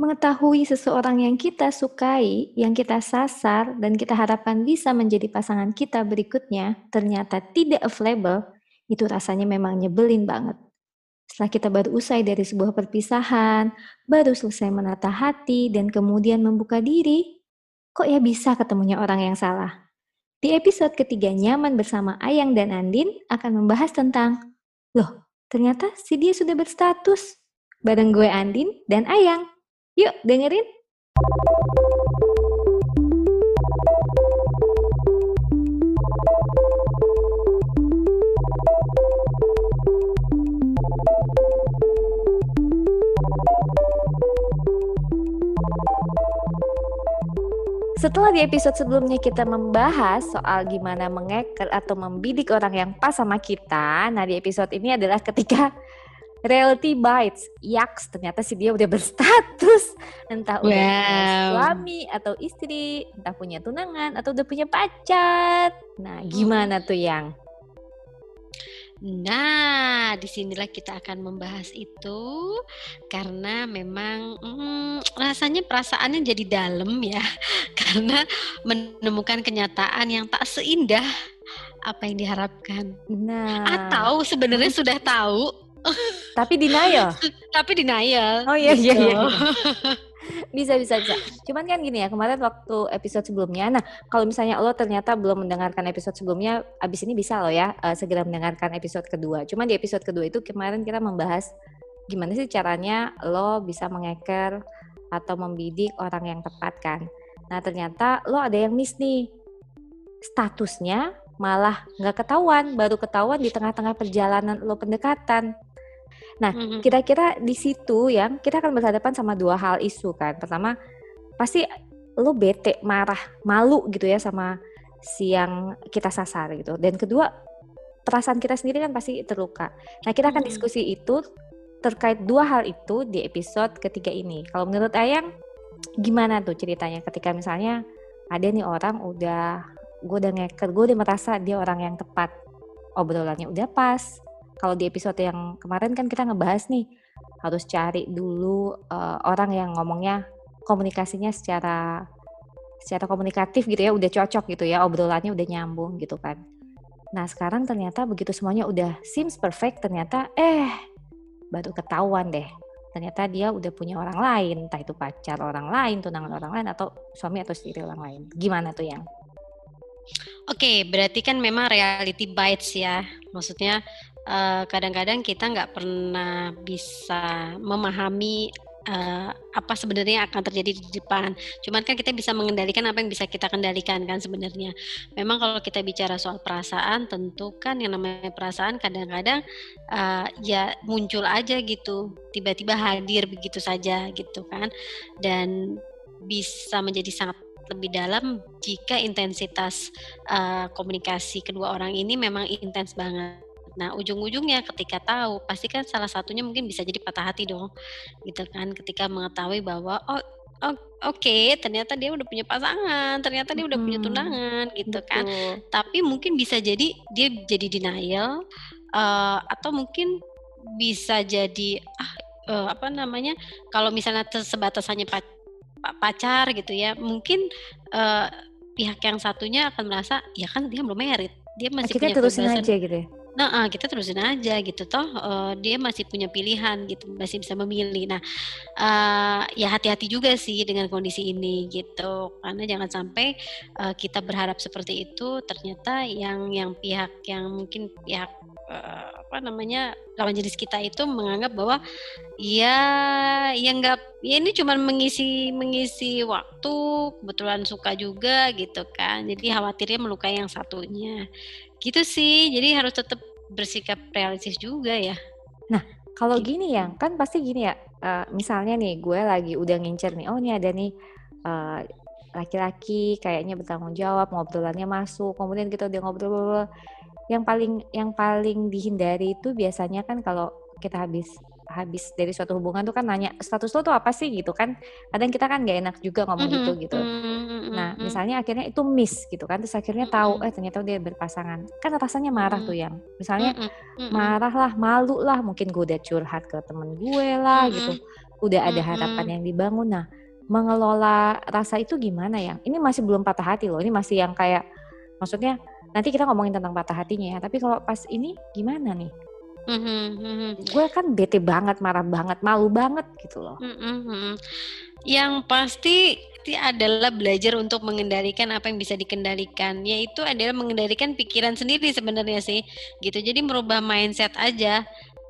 Mengetahui seseorang yang kita sukai, yang kita sasar, dan kita harapkan bisa menjadi pasangan kita berikutnya, ternyata tidak available, itu rasanya memang nyebelin banget. Setelah kita baru usai dari sebuah perpisahan, baru selesai menata hati, dan kemudian membuka diri, kok ya bisa ketemunya orang yang salah? Di episode ketiga Nyaman Bersama Ayang dan Andin akan membahas tentang, loh ternyata si dia sudah berstatus. Bareng gue Andin dan Ayang. Yuk dengerin. Setelah di episode sebelumnya kita membahas soal gimana mengeker atau membidik orang yang pas sama kita, nah di episode ini adalah ketika reality bites. Yaks, ternyata si dia udah berstatus. Entah udah wow. punya suami atau istri, entah punya tunangan atau udah punya pacar. Nah, gimana tuh yang? Nah, di sinilah kita akan membahas itu karena memang hmm, rasanya perasaannya jadi dalam ya, karena menemukan kenyataan yang tak seindah apa yang diharapkan. Nah, atau sebenarnya sudah tahu tapi denial. Tapi denial. Oh iya iya iya. Gitu. bisa bisa bisa. Cuman kan gini ya, kemarin waktu episode sebelumnya. Nah, kalau misalnya lo ternyata belum mendengarkan episode sebelumnya, abis ini bisa lo ya uh, segera mendengarkan episode kedua. Cuman di episode kedua itu kemarin kita membahas gimana sih caranya lo bisa mengeker atau membidik orang yang tepat kan. Nah, ternyata lo ada yang miss nih. Statusnya malah nggak ketahuan, baru ketahuan di tengah-tengah perjalanan lo pendekatan. Nah, mm-hmm. kira-kira di situ yang kita akan berhadapan sama dua hal isu kan. Pertama, pasti lo bete, marah, malu gitu ya sama si yang kita sasar gitu. Dan kedua, perasaan kita sendiri kan pasti terluka. Nah, kita akan diskusi itu terkait dua hal itu di episode ketiga ini. Kalau menurut Ayang, gimana tuh ceritanya ketika misalnya ada nih orang udah gue udah ngeker, gue udah merasa dia orang yang tepat, obrolannya udah pas, kalau di episode yang kemarin kan kita ngebahas nih harus cari dulu uh, orang yang ngomongnya komunikasinya secara secara komunikatif gitu ya udah cocok gitu ya obrolannya udah nyambung gitu kan. Nah sekarang ternyata begitu semuanya udah seems perfect ternyata eh baru ketahuan deh ternyata dia udah punya orang lain entah itu pacar orang lain tunangan orang lain atau suami atau istri orang lain gimana tuh yang Oke, okay, berarti kan memang reality bites ya. Maksudnya kadang kadang-kadang kita nggak pernah bisa memahami uh, apa sebenarnya akan terjadi di depan. Cuman kan kita bisa mengendalikan apa yang bisa kita kendalikan kan sebenarnya. Memang kalau kita bicara soal perasaan, tentu kan yang namanya perasaan kadang-kadang uh, ya muncul aja gitu, tiba-tiba hadir begitu saja gitu kan, dan bisa menjadi sangat lebih dalam jika intensitas uh, komunikasi kedua orang ini memang intens banget Nah, ujung-ujungnya ketika tahu, pasti kan salah satunya mungkin bisa jadi patah hati dong, gitu kan. Ketika mengetahui bahwa oh, oh oke, okay, ternyata dia udah punya pasangan, ternyata dia udah punya tunangan, gitu kan. Tapi mungkin bisa jadi dia jadi denial, uh, atau mungkin bisa jadi ah uh, apa namanya? Kalau misalnya sebatas hanya pacar gitu ya, mungkin uh, pihak yang satunya akan merasa ya kan dia belum merit dia masih Akhirnya punya terusin aja gitu ya Nah, kita terusin aja gitu toh uh, dia masih punya pilihan gitu, masih bisa memilih. Nah, uh, ya hati-hati juga sih dengan kondisi ini gitu. Karena jangan sampai uh, kita berharap seperti itu ternyata yang yang pihak yang mungkin pihak uh, apa namanya lawan jenis kita itu menganggap bahwa ya ya enggak ya ini cuma mengisi mengisi waktu kebetulan suka juga gitu kan. Jadi khawatirnya melukai yang satunya gitu sih jadi harus tetap bersikap realistis juga ya nah kalau gitu. gini ya kan pasti gini ya uh, misalnya nih gue lagi udah ngincer nih oh ini ada nih uh, laki-laki kayaknya bertanggung jawab ngobrolannya masuk kemudian kita udah ngobrol yang paling yang paling dihindari itu biasanya kan kalau kita habis habis dari suatu hubungan tuh kan nanya status lo tuh apa sih gitu kan kadang kita kan gak enak juga ngomong mm-hmm. gitu gitu mm-hmm. nah misalnya akhirnya itu miss gitu kan terus akhirnya tahu eh ternyata dia berpasangan kan rasanya marah tuh yang misalnya marah lah malu lah mungkin gue udah curhat ke temen gue lah gitu udah ada harapan yang dibangun. Nah, mengelola rasa itu gimana ya? Ini masih belum patah hati loh. Ini masih yang kayak maksudnya nanti kita ngomongin tentang patah hatinya ya. Tapi kalau pas ini gimana nih? Mm-hmm, mm-hmm. Gue kan bete banget, marah banget, malu banget gitu loh. Mm-hmm. Yang pasti adalah belajar untuk mengendalikan apa yang bisa dikendalikan, yaitu adalah mengendalikan pikiran sendiri sebenarnya sih, gitu. Jadi merubah mindset aja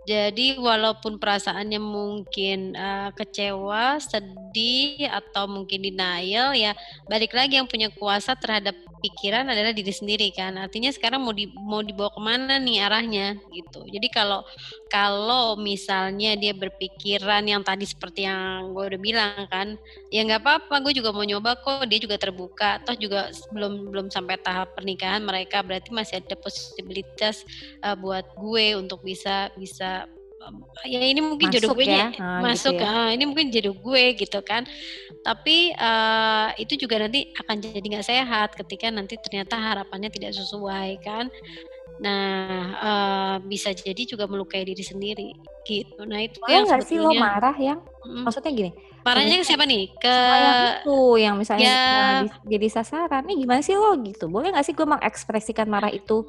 jadi walaupun perasaannya mungkin uh, kecewa, sedih atau mungkin denial ya balik lagi yang punya kuasa terhadap pikiran adalah diri sendiri kan. Artinya sekarang mau di, mau dibawa ke mana nih arahnya gitu. Jadi kalau kalau misalnya dia berpikiran yang tadi seperti yang gue udah bilang kan, ya nggak apa-apa. Gue juga mau nyoba kok. Dia juga terbuka. Toh juga belum belum sampai tahap pernikahan mereka berarti masih ada posibilitas uh, buat gue untuk bisa bisa ya ini mungkin masuk jodoh gue ya, nah, masuk gitu ya. ah, ini mungkin jodoh gue gitu kan. Tapi uh, itu juga nanti akan jadi nggak sehat ketika nanti ternyata harapannya tidak sesuai kan. Nah uh, bisa jadi juga melukai diri sendiri gitu. Nah itu yang nggak sih lo marah yang? Hmm, maksudnya gini marahnya ke siapa nih? Ke itu yang misalnya ya, jadi sasaran. Nih gimana sih lo gitu? Boleh nggak sih gue mengekspresikan marah itu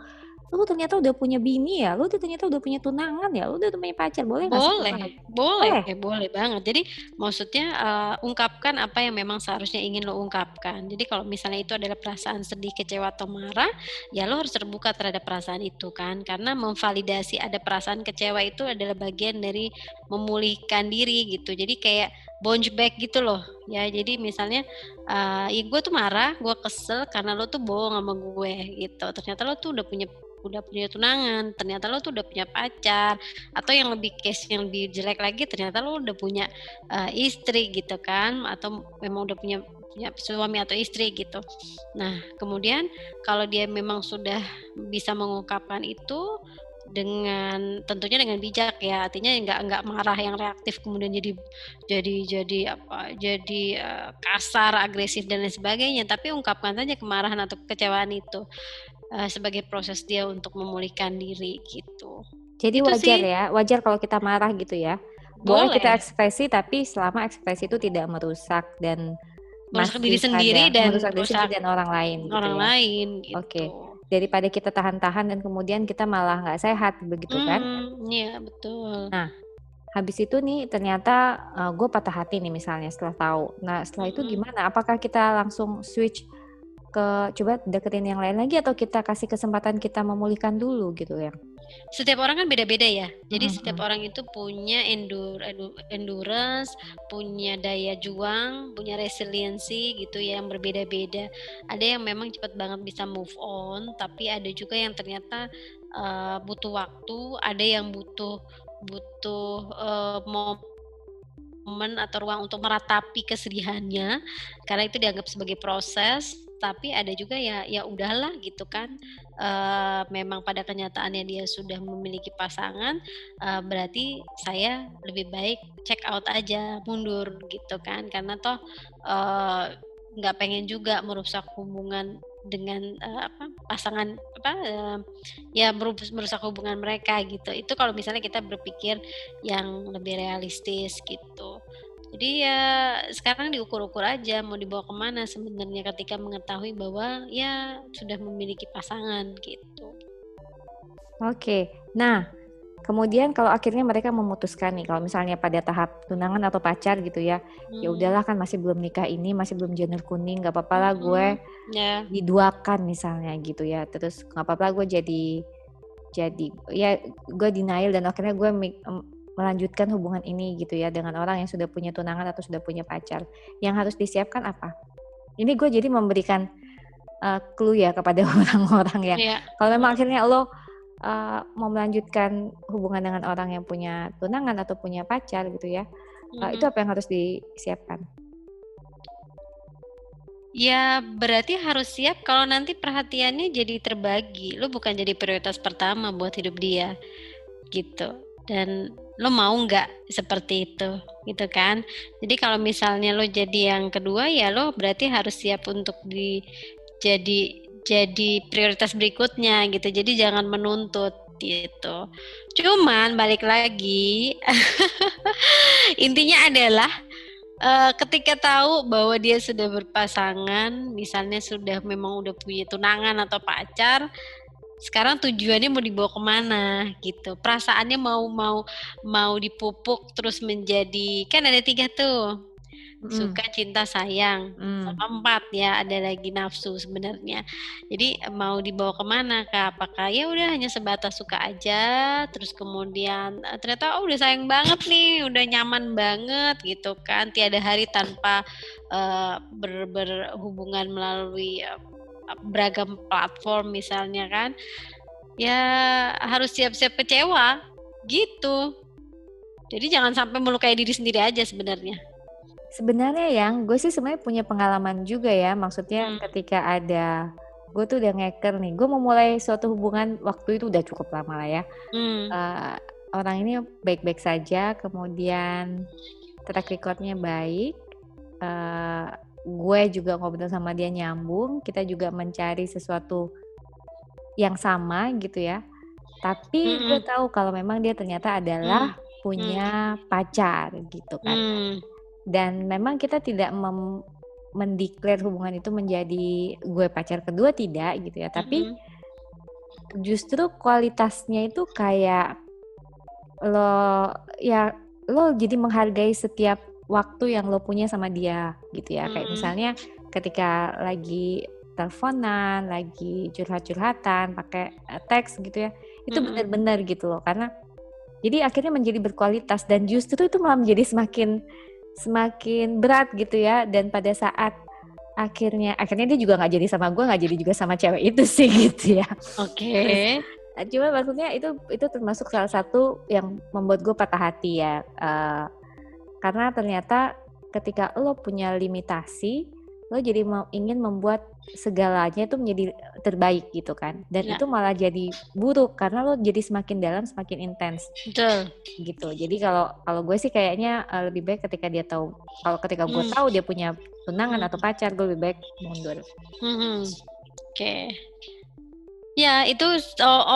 lu ternyata udah punya bini ya, lu ternyata udah punya tunangan ya, lu udah punya pacar, boleh nggak Boleh, boleh, boleh, eh, boleh banget. Jadi maksudnya uh, ungkapkan apa yang memang seharusnya ingin lo ungkapkan. Jadi kalau misalnya itu adalah perasaan sedih, kecewa atau marah, ya lo harus terbuka terhadap perasaan itu kan, karena memvalidasi ada perasaan kecewa itu adalah bagian dari memulihkan diri gitu. Jadi kayak bounce back gitu loh ya jadi misalnya uh, ya gue tuh marah gue kesel karena lo tuh bohong sama gue gitu ternyata lo tuh udah punya udah punya tunangan, ternyata lo tuh udah punya pacar, atau yang lebih case yang lebih jelek lagi, ternyata lo udah punya uh, istri gitu kan, atau memang udah punya punya suami atau istri gitu. Nah, kemudian kalau dia memang sudah bisa mengungkapkan itu dengan tentunya dengan bijak ya artinya nggak nggak marah yang reaktif kemudian jadi jadi jadi apa jadi uh, kasar agresif dan lain sebagainya tapi ungkapkan saja kemarahan atau kekecewaan itu uh, sebagai proses dia untuk memulihkan diri gitu. Jadi itu wajar sih. ya, wajar kalau kita marah gitu ya. Boleh, Boleh kita ekspresi tapi selama ekspresi itu tidak merusak dan merusak diri sendiri dan merusak diri sendiri dan orang lain. Gitu orang ya. lain. Gitu. Oke. Okay. Daripada kita tahan-tahan dan kemudian kita malah nggak sehat begitu kan? Iya betul. Nah habis itu nih ternyata uh, eh, gue patah hati nih misalnya setelah tahu. Nah setelah itu gimana? Apakah kita langsung switch ke coba deketin yang lain lagi atau kita kasih kesempatan kita memulihkan dulu gitu ya? Setiap orang kan beda-beda ya. Jadi hmm. setiap orang itu punya endur, endurance, punya daya juang, punya resiliensi gitu ya yang berbeda-beda. Ada yang memang cepat banget bisa move on, tapi ada juga yang ternyata uh, butuh waktu, ada yang butuh butuh uh, momen atau ruang untuk meratapi kesedihannya karena itu dianggap sebagai proses tapi ada juga ya ya udahlah gitu kan uh, memang pada kenyataannya dia sudah memiliki pasangan uh, berarti saya lebih baik check out aja mundur gitu kan. Karena toh nggak uh, pengen juga merusak hubungan dengan uh, apa pasangan apa uh, ya merusak hubungan mereka gitu. Itu kalau misalnya kita berpikir yang lebih realistis gitu jadi ya sekarang diukur-ukur aja mau dibawa ke mana sebenarnya ketika mengetahui bahwa ya sudah memiliki pasangan gitu. Oke, nah kemudian kalau akhirnya mereka memutuskan nih kalau misalnya pada tahap tunangan atau pacar gitu ya, ya hmm. ya udahlah kan masih belum nikah ini masih belum janur kuning nggak apa-apa lah gue hmm. yeah. diduakan misalnya gitu ya, terus nggak apa-apa gue jadi jadi ya gue denial dan akhirnya gue melanjutkan hubungan ini gitu ya dengan orang yang sudah punya tunangan atau sudah punya pacar. Yang harus disiapkan apa? Ini gue jadi memberikan uh, clue ya kepada orang-orang yang yeah. kalau memang akhirnya lo uh, mau melanjutkan hubungan dengan orang yang punya tunangan atau punya pacar gitu ya, mm-hmm. uh, itu apa yang harus disiapkan? Ya berarti harus siap kalau nanti perhatiannya jadi terbagi. Lo bukan jadi prioritas pertama buat hidup dia, gitu. Dan lo mau nggak seperti itu gitu kan jadi kalau misalnya lo jadi yang kedua ya lo berarti harus siap untuk di jadi jadi prioritas berikutnya gitu jadi jangan menuntut gitu. Cuman balik lagi intinya adalah uh, ketika tahu bahwa dia sudah berpasangan, misalnya sudah memang udah punya tunangan atau pacar, sekarang tujuannya mau dibawa ke mana gitu. Perasaannya mau mau mau dipupuk terus menjadi kan ada tiga tuh. Mm. suka cinta sayang. Mm. sama empat ya ada lagi nafsu sebenarnya. Jadi mau dibawa ke mana kak? Apakah ya udah hanya sebatas suka aja terus kemudian eh, ternyata oh udah sayang banget nih udah nyaman banget gitu kan. Tiada hari tanpa uh, ber, berhubungan melalui uh, beragam platform misalnya kan ya harus siap-siap kecewa gitu jadi jangan sampai melukai diri sendiri aja sebenarnya sebenarnya yang gue sih sebenarnya punya pengalaman juga ya maksudnya hmm. ketika ada gue tuh udah ngeker nih gue mau mulai suatu hubungan waktu itu udah cukup lama lah ya hmm. uh, orang ini baik-baik saja kemudian track recordnya baik uh, gue juga ngobrol sama dia nyambung kita juga mencari sesuatu yang sama gitu ya tapi mm -hmm. gue tahu kalau memang dia ternyata adalah mm. punya mm. pacar gitu kan mm. dan memang kita tidak mem mendeklar hubungan itu menjadi gue pacar kedua tidak gitu ya tapi mm -hmm. justru kualitasnya itu kayak lo ya lo jadi menghargai setiap waktu yang lo punya sama dia gitu ya. Hmm. Kayak misalnya ketika lagi teleponan, lagi curhat-curhatan, pakai eh, teks gitu ya. Itu hmm. benar-benar gitu loh karena jadi akhirnya menjadi berkualitas dan justru itu malah menjadi semakin semakin berat gitu ya dan pada saat akhirnya akhirnya dia juga nggak jadi sama gue nggak jadi juga sama cewek itu sih gitu ya oke okay. cuma maksudnya itu itu termasuk salah satu yang membuat gue patah hati ya uh, karena ternyata ketika lo punya limitasi, lo jadi mau ingin membuat segalanya itu menjadi terbaik gitu kan. Dan ya. itu malah jadi buruk karena lo jadi semakin dalam semakin intens. Betul. Gitu. Jadi kalau kalau gue sih kayaknya uh, lebih baik ketika dia tahu kalau ketika gue hmm. tahu dia punya tunangan hmm. atau pacar, gue lebih baik mundur. Hmm. Oke. Okay. Ya, itu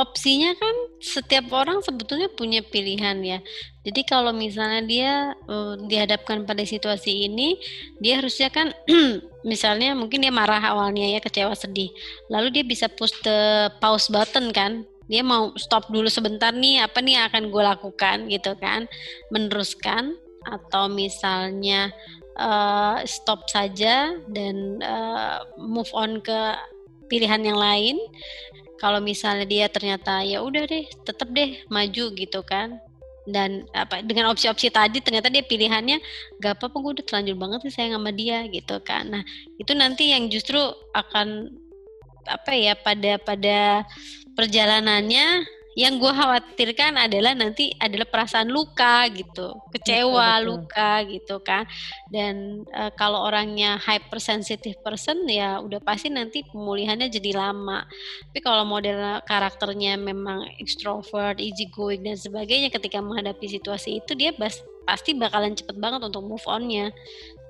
opsinya kan setiap orang sebetulnya punya pilihan ya. Jadi kalau misalnya dia uh, dihadapkan pada situasi ini, dia harusnya kan misalnya mungkin dia marah awalnya ya, kecewa, sedih. Lalu dia bisa push the pause button kan. Dia mau stop dulu sebentar nih, apa nih yang akan gue lakukan gitu kan. Meneruskan atau misalnya uh, stop saja dan uh, move on ke pilihan yang lain. Kalau misalnya dia ternyata ya udah deh tetap deh maju gitu kan. Dan apa dengan opsi-opsi tadi ternyata dia pilihannya gak apa-apa gue udah terlanjur banget sih sayang sama dia gitu kan. Nah itu nanti yang justru akan apa ya pada pada perjalanannya yang gue khawatirkan adalah nanti adalah perasaan luka gitu, kecewa, betul, betul. luka gitu kan. Dan e, kalau orangnya hypersensitive person ya udah pasti nanti pemulihannya jadi lama. Tapi kalau model karakternya memang extrovert, easy going dan sebagainya ketika menghadapi situasi itu dia bas, pasti bakalan cepet banget untuk move onnya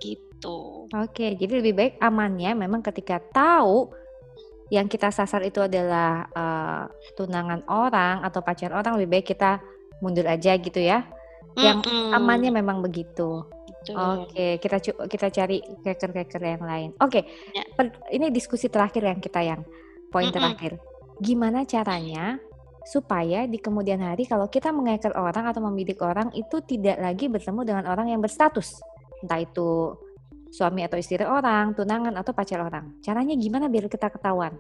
gitu. Oke, jadi lebih baik amannya memang ketika tahu yang kita sasar itu adalah uh, tunangan orang atau pacar orang lebih baik kita mundur aja gitu ya. Yang mm -hmm. amannya memang begitu. Oke, okay, kita kita cari keker-keker yang lain. Oke, okay, ya. ini diskusi terakhir yang kita yang poin mm -hmm. terakhir. Gimana caranya supaya di kemudian hari kalau kita mengeker orang atau membidik orang itu tidak lagi bertemu dengan orang yang berstatus, entah itu suami atau istri orang, tunangan atau pacar orang. Caranya gimana biar kita ketahuan?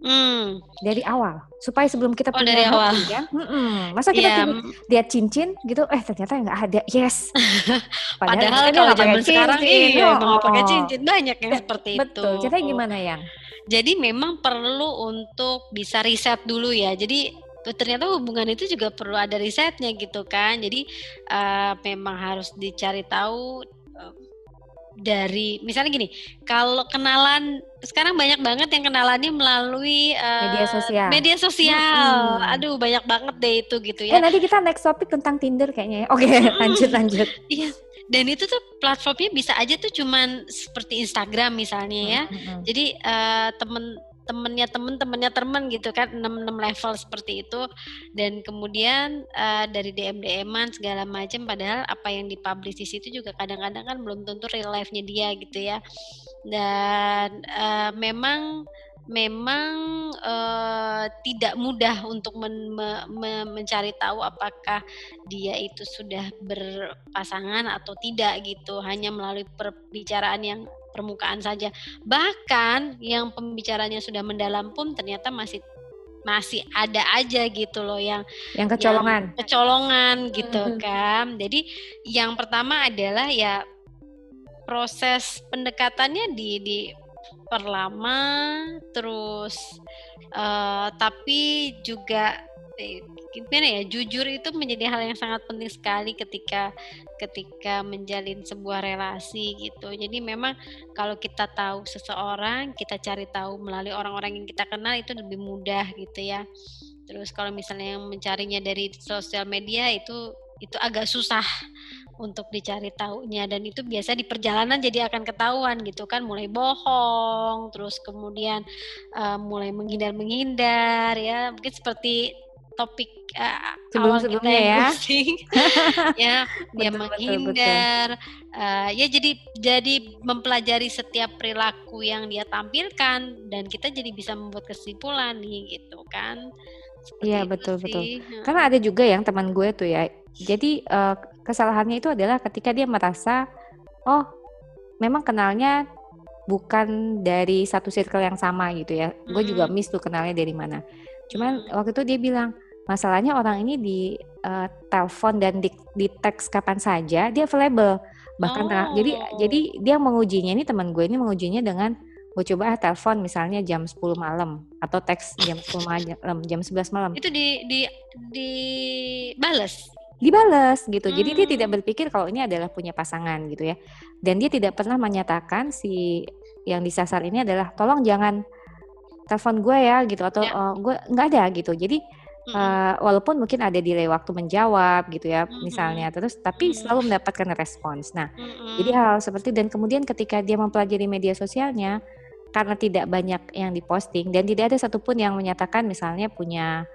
Hmm. Dari awal, supaya sebelum kita oh, punya dari awal. ya, hmm, masa kita yeah. lihat cincin gitu, eh ternyata nggak ada, yes. Padahal, Padahal kalau zaman sekarang iya, oh, pakai cincin banyak yang seperti betul. itu. Caranya gimana yang? Jadi memang perlu untuk bisa riset dulu ya. Jadi ternyata hubungan itu juga perlu ada risetnya gitu kan. Jadi uh, memang harus dicari tahu dari misalnya gini, kalau kenalan sekarang banyak banget yang kenalannya melalui uh, media sosial. Media sosial. Hmm. Aduh, banyak banget deh itu gitu ya. Eh, nanti kita next topik tentang Tinder kayaknya ya. Oke, okay, hmm. lanjut lanjut. Iya. Dan itu tuh platformnya bisa aja tuh cuman seperti Instagram misalnya ya. Hmm. Jadi uh, temen temennya temen temennya temen gitu kan enam enam level seperti itu. Dan kemudian uh, dari DM DMan segala macam padahal apa yang dipublish di situ juga kadang-kadang kan belum tentu real life-nya dia gitu ya. Dan uh, memang memang uh, tidak mudah untuk men, me, me, mencari tahu apakah dia itu sudah berpasangan atau tidak gitu. Hanya melalui perbicaraan yang permukaan saja. Bahkan yang pembicaranya sudah mendalam pun ternyata masih masih ada aja gitu loh yang yang kecolongan yang kecolongan. gitu kan. Jadi yang pertama adalah ya proses pendekatannya di di perlama terus uh, tapi juga eh, gimana ya jujur itu menjadi hal yang sangat penting sekali ketika ketika menjalin sebuah relasi gitu. Jadi memang kalau kita tahu seseorang kita cari tahu melalui orang-orang yang kita kenal itu lebih mudah gitu ya. Terus kalau misalnya yang mencarinya dari sosial media itu itu agak susah untuk dicari tahunya dan itu biasa di perjalanan jadi akan ketahuan gitu kan. Mulai bohong terus kemudian uh, mulai menghindar menghindar ya. Mungkin seperti topik uh, sebelum sebelumnya ya. ya dia menghindar Uh, ya jadi jadi mempelajari setiap perilaku yang dia tampilkan dan kita jadi bisa membuat kesimpulan nih gitu kan. Iya betul betul. Karena ada juga yang teman gue tuh ya. Jadi uh, kesalahannya itu adalah ketika dia merasa oh memang kenalnya bukan dari satu circle yang sama gitu ya. Mm-hmm. Gue juga miss tuh kenalnya dari mana. Cuman waktu itu dia bilang masalahnya orang ini di uh, telepon dan di, di teks kapan saja dia available bahkan oh. jadi jadi dia mengujinya ini teman gue ini mengujinya dengan gue coba ah, telepon misalnya jam 10 malam atau teks jam 10 malam jam 11 malam itu di di di balas dibales gitu hmm. jadi dia tidak hmm. berpikir kalau ini adalah punya pasangan gitu ya dan dia tidak pernah menyatakan si yang disasar ini adalah tolong jangan telepon gue ya gitu atau ya. uh, gue nggak ada gitu jadi uh, walaupun mungkin ada delay waktu menjawab gitu ya mm-hmm. misalnya terus tapi mm-hmm. selalu mendapatkan respons nah mm-hmm. jadi hal, hal seperti dan kemudian ketika dia mempelajari media sosialnya karena tidak banyak yang diposting dan tidak ada satupun yang menyatakan misalnya punya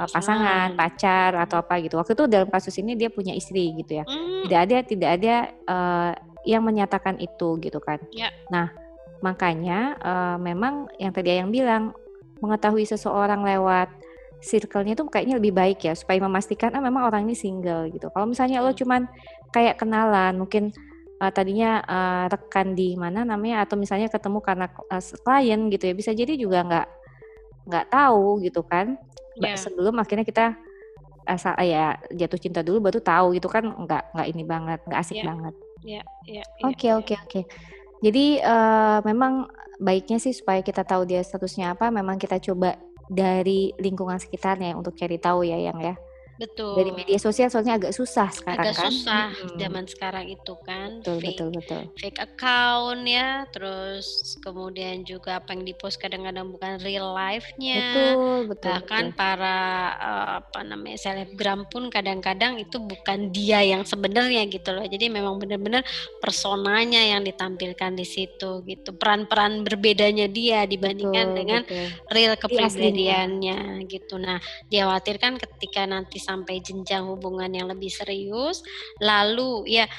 uh, pasangan, pacar atau apa gitu. Waktu itu dalam kasus ini dia punya istri gitu ya. Mm. Tidak ada tidak ada uh, yang menyatakan itu gitu kan. Yeah. Nah, makanya uh, memang yang tadi yang bilang mengetahui seseorang lewat circle-nya itu kayaknya lebih baik ya supaya memastikan ah memang orang ini single gitu. Kalau misalnya lo cuman kayak kenalan, mungkin uh, tadinya uh, rekan di mana namanya atau misalnya ketemu karena uh, klien gitu ya bisa jadi juga nggak nggak tahu gitu kan yeah. sebelum akhirnya kita asal ya jatuh cinta dulu baru tahu gitu kan nggak nggak ini banget nggak asik yeah. banget iya, iya, iya, oke oke oke jadi uh, memang baiknya sih supaya kita tahu dia statusnya apa memang kita coba dari lingkungan sekitarnya untuk cari tahu ya yang ya Betul. Dari media sosial soalnya agak susah sekarang agak kan. susah hmm. zaman sekarang itu kan. Betul, fake, betul, betul. Fake account ya, terus kemudian juga apa yang dipost kadang-kadang bukan real life-nya. Betul, betul. Bahkan betul. para uh, apa namanya selebgram pun kadang-kadang itu bukan dia yang sebenarnya gitu loh. Jadi memang benar-benar personanya yang ditampilkan di situ gitu. Peran-peran berbedanya dia dibandingkan betul, dengan betul. real kepribadiannya gitu. Nah, dikhawatirkan ketika nanti sampai jenjang hubungan yang lebih serius lalu ya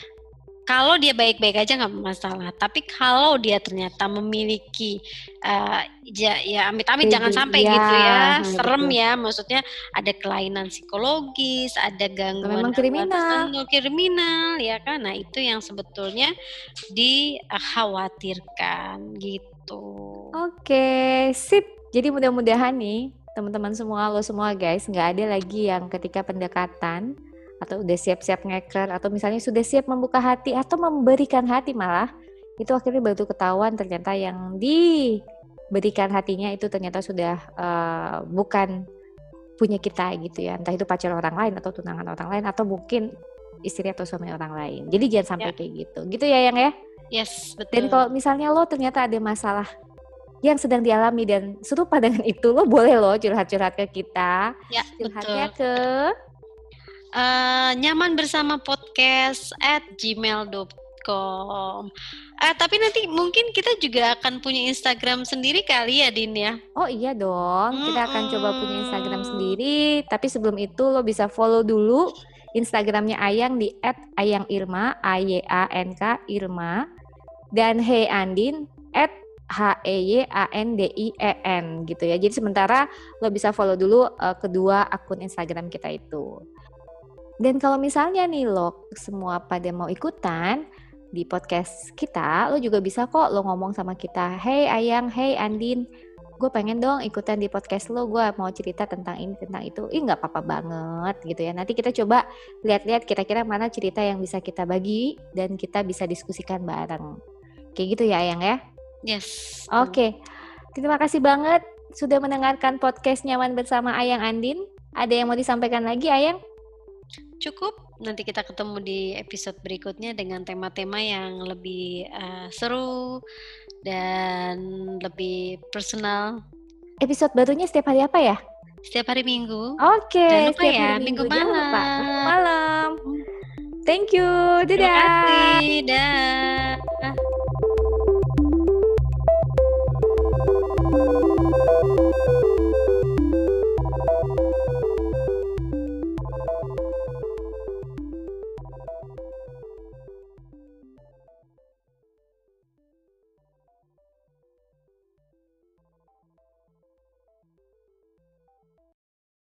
kalau dia baik-baik aja nggak masalah. Tapi kalau dia ternyata memiliki uh, ya, ya amit-amit jangan sampai ya, gitu ya. serem betul. ya maksudnya ada kelainan psikologis ada gangguan memang kriminal. kriminal ya kan? Nah itu yang sebetulnya dikhawatirkan gitu. Oke sip. Jadi mudah-mudahan nih teman-teman semua lo semua guys. Nggak ada lagi yang ketika pendekatan atau udah siap-siap ngeker atau misalnya sudah siap membuka hati atau memberikan hati malah itu akhirnya baru ketahuan ternyata yang diberikan hatinya itu ternyata sudah uh, bukan punya kita gitu ya. Entah itu pacar orang lain atau tunangan orang lain atau mungkin istri atau suami orang lain. Jadi jangan sampai ya. kayak gitu. Gitu ya yang ya? Yes betul. dan kalau misalnya lo ternyata ada masalah yang sedang dialami dan serupa dengan itu lo boleh lo curhat-curhat ke kita ya curhatnya betul. ke uh, nyaman bersama podcast at gmail.com com. Ah, tapi nanti mungkin kita juga akan punya Instagram sendiri kali ya, Din ya. Oh iya dong, kita akan coba punya Instagram sendiri. Tapi sebelum itu lo bisa follow dulu Instagramnya Ayang di @ayangirma, A Y A N K Irma dan Hey Andin H E Y A N D I E N gitu ya. Jadi sementara lo bisa follow dulu uh, kedua akun Instagram kita itu. Dan kalau misalnya nih lo semua pada mau ikutan di podcast kita, lo juga bisa kok lo ngomong sama kita, "Hey Ayang, hey Andin, gue pengen dong ikutan di podcast lo, gue mau cerita tentang ini, tentang itu." Ih nggak apa-apa banget gitu ya. Nanti kita coba lihat-lihat kira-kira mana cerita yang bisa kita bagi dan kita bisa diskusikan bareng. Kayak gitu ya Ayang ya? Yes. Oke. Okay. Terima kasih banget sudah mendengarkan podcast Nyaman bersama Ayang Andin. Ada yang mau disampaikan lagi, Ayang? Cukup. Nanti kita ketemu di episode berikutnya dengan tema-tema yang lebih uh, seru dan lebih personal. Episode barunya setiap hari apa ya? Setiap hari Minggu. Oke. Okay, Jangan lupa ya, minggu, minggu malam. Minggu malam. Thank you. Dadah. Terima kasih. Dah.